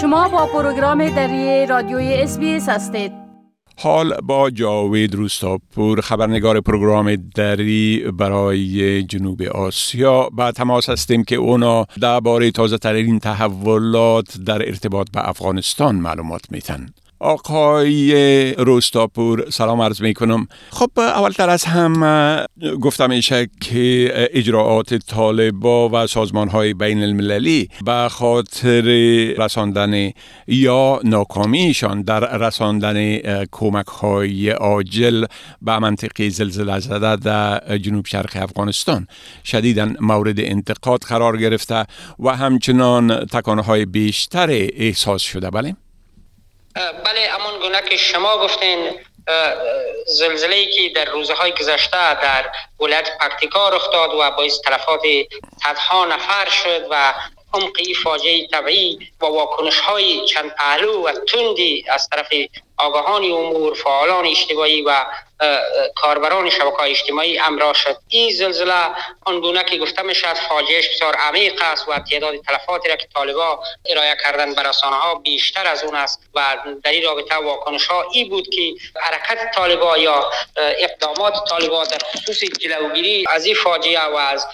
شما با پروگرام دری رادیوی اس هستید. حال با جاوید روستاپور خبرنگار پروگرام دری برای جنوب آسیا. با تماس هستیم که اونا درباره تازه ترین تحولات در ارتباط به افغانستان معلومات میتن آقای روستاپور سلام عرض می کنم خب اولتر از هم گفتم ایشه که اجراعات طالبا و سازمان های بین المللی به خاطر رساندن یا ناکامیشان در رساندن کمک های عاجل به منطقه زلزله زده در جنوب شرق افغانستان شدیدا مورد انتقاد قرار گرفته و همچنان تکانه های بیشتر احساس شده بله؟ بله امان گونه که شما گفتین زلزله که در روزهای گذشته در ولایت پکتیکا رخ داد و باعث تلفات صدها نفر شد و عمق فاجعه طبعی و واکنش های چند پهلو و تندی از طرف آگاهان امور فعالان اجتماعی و کاربران شبکه اجتماعی امرا شد. این زلزله آنگونه که گفته می شد فاجعهش بسیار عمیق است و تعداد تلفاتی را که طالبا ارائه کردن به رسانه ها بیشتر از اون است و در این رابطه واکنش ها ای بود که حرکت طالبا یا اقدامات طالبا در خصوص جلوگیری از این فاجعه و از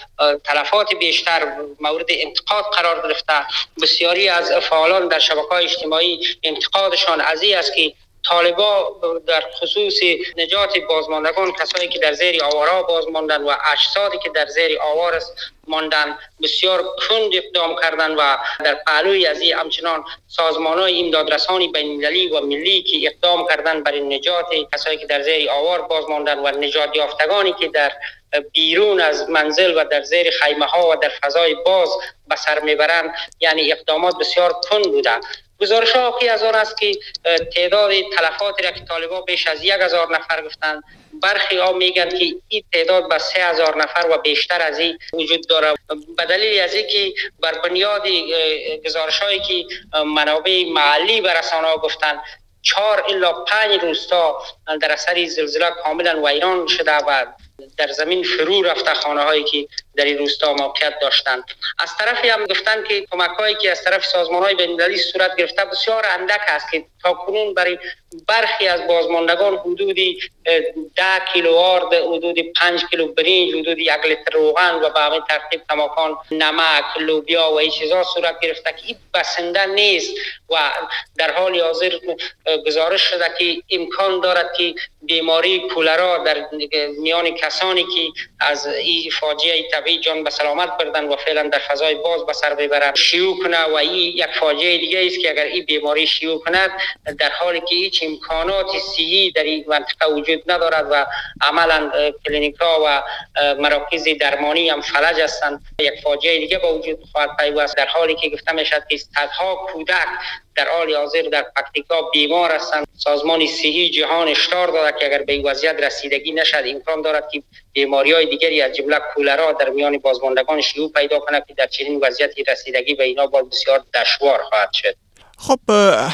تلفات بیشتر مورد انتقاد قرار گرفته. بسیاری از فعالان در شبکه اجتماعی انتقادشان از این است که طالبا در خصوص نجات بازماندگان کسایی که در زیر آوارا بازماندن و اجسادی که در زیر آوار ماندن بسیار کند اقدام کردن و در پهلوی از این همچنان سازمان های امدادرسانی بین و ملی که اقدام کردن برای نجات کسایی که در زیر آوار باز ماندن و نجات یافتگانی که در بیرون از منزل و در زیر خیمه ها و در فضای باز به سر می‌برند یعنی اقدامات بسیار کند بوده گزارش ها از آن است که تعداد تلفات را که طالبان بیش از یک هزار نفر گفتند برخی ها میگن که این تعداد به سه هزار نفر و بیشتر از این وجود داره به دلیل از اینکه بر بنیاد گزارش هایی که منابع محلی به رسانه ها گفتند چهار الا پنج روستا در اثر زلزله کاملا ویران شده و در زمین فرو رفته خانه هایی که در این روستا موقعیت داشتند. از طرفی هم گفتن که کمک هایی که از طرف سازمان های بین صورت گرفته بسیار اندک است که تا کنون برای برخی از بازماندگان حدودی ده کیلو آرد حدود پنج کیلو برنج حدود یک لیتر روغن و به همین ترتیب کماکان نمک لوبیا و این چیزا صورت گرفته که این بسنده نیست و در حال حاضر گزارش شده که امکان دارد که بیماری کولرا در میان کسانی که از این فاجعه طبیعی جان به سلامت بردن و فعلا در فضای باز به سر ببرند شیوع کنه و این یک فاجعه دیگه است که اگر این بیماری شیوع کند در حالی که هیچ امکانات صحی در این منطقه وجود ندارد و عملا کلینیک و مراکز درمانی هم فلج هستند. یک فاجعه دیگه با وجود خواهد پیوست. در حالی که گفته می‌شد که صدها کودک در حال حاضر در پکتیکا بیمار هستند. سازمان صحی جهان اشتار داده که اگر به این وضعیت رسیدگی نشد امکان دارد که بیماری های دیگری از جمله کولرا در میان بازماندگان شیوع پیدا کند که در چنین وضعیتی رسیدگی به اینا با بسیار دشوار خواهد شد. خب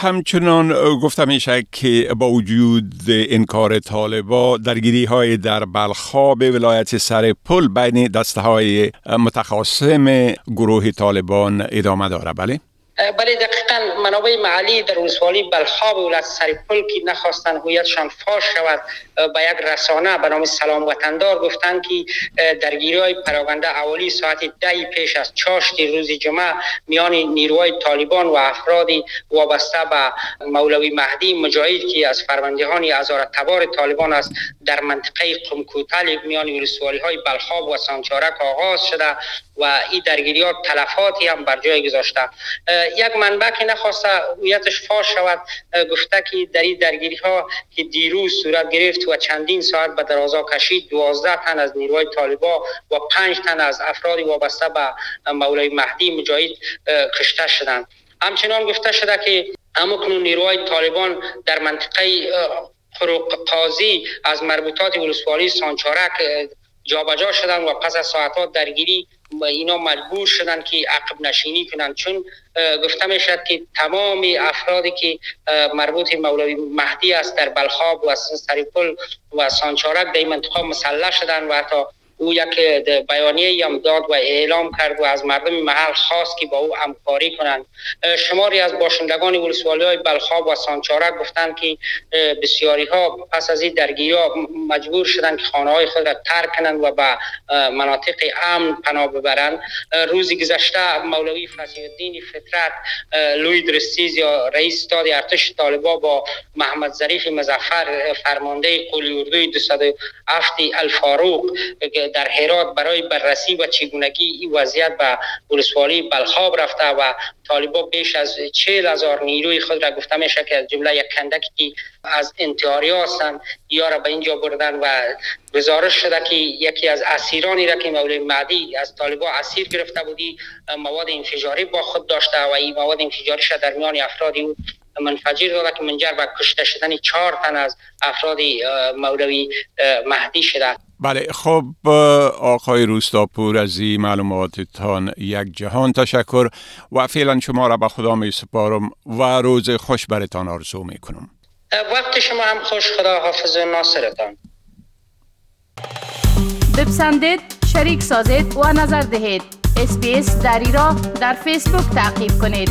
همچنان گفتم میشه که با وجود انکار طالبا درگیری های در بلخاب ولایت سر پل بین دسته های متخاصم گروه طالبان ادامه داره بله؟ بله دقیقا منابع محلی در ولسوالی بلخاب ولایت سریپل که نخواستن هویتشان فاش شود به یک رسانه به نام سلام وطندار گفتند که درگیری های پراگنده اولی ساعت ده پیش از چاشت روز جمعه میان نیروهای طالبان و افرادی وابسته به مولوی مهدی مجاهد که از فرماندهان ازار تبار طالبان است در منطقه قمکوتل میان ولسوالی های بلخاب و سانچارک آغاز شده و این درگیری ها تلفاتی هم بر جای گذاشته. یک منبع که نخواسته هویتش فاش شود گفته که در این درگیری ها که دیروز صورت گرفت و چندین ساعت به درازا کشید دوازده تن از نیروهای طالبا و پنج تن از افرادی وابسته به مولای مهدی مجاهد کشته شدند. همچنان گفته شده که امکنون نیروهای طالبان در منطقه خروق قاضی از مربوطات ولسوالی سانچارک جابجا شدن و پس از ساعتها درگیری اینا مجبور شدن که عقب نشینی کنند چون گفته می شد که تمام افرادی که مربوط مولوی مهدی است در بلخاب و سریپل و سانچارک در این منطقه مسلح شدن و حتی او یک بیانیه هم داد و اعلام کرد و از مردم محل خواست که با او همکاری کنند. شماری از باشندگان ولسوالی های بلخاب و سانچاره گفتند که بسیاری ها پس از این درگیری مجبور شدند که خانه های خود را ترک کنند و به مناطق امن پناه ببرند. روزی گذشته مولوی فضیل الدین فطرت لوی درستیز یا رئیس استاد ارتش طالبا با محمد ظریف مظفر فرمانده قولی اردوی 207 الفاروق در هرات برای بررسی و چگونگی این وضعیت به ولسوالی بلخاب رفته و طالبا بیش از چهل هزار نیروی خود را گفته میشه که از جمله یک کندکی از انتحاری هستند یا را به اینجا بردن و گزارش شده که یکی از اسیرانی را که مولوی معدی از طالبا اسیر گرفته بودی مواد انفجاری با خود داشته و این مواد انفجاری در میان افرادی منفجر داده که منجر به کشته شدن چهار تن از افراد مولوی مهدی شده. بله خب آقای روستاپور از این معلوماتتان یک جهان تشکر و فعلا شما را به خدا می سپارم و روز خوش برتان آرزو می کنم وقت شما هم خوش خدا حافظ ناصرتان. بپسندید شریک سازید و نظر دهید. اسپیس دری را در فیسبوک تعقیب کنید.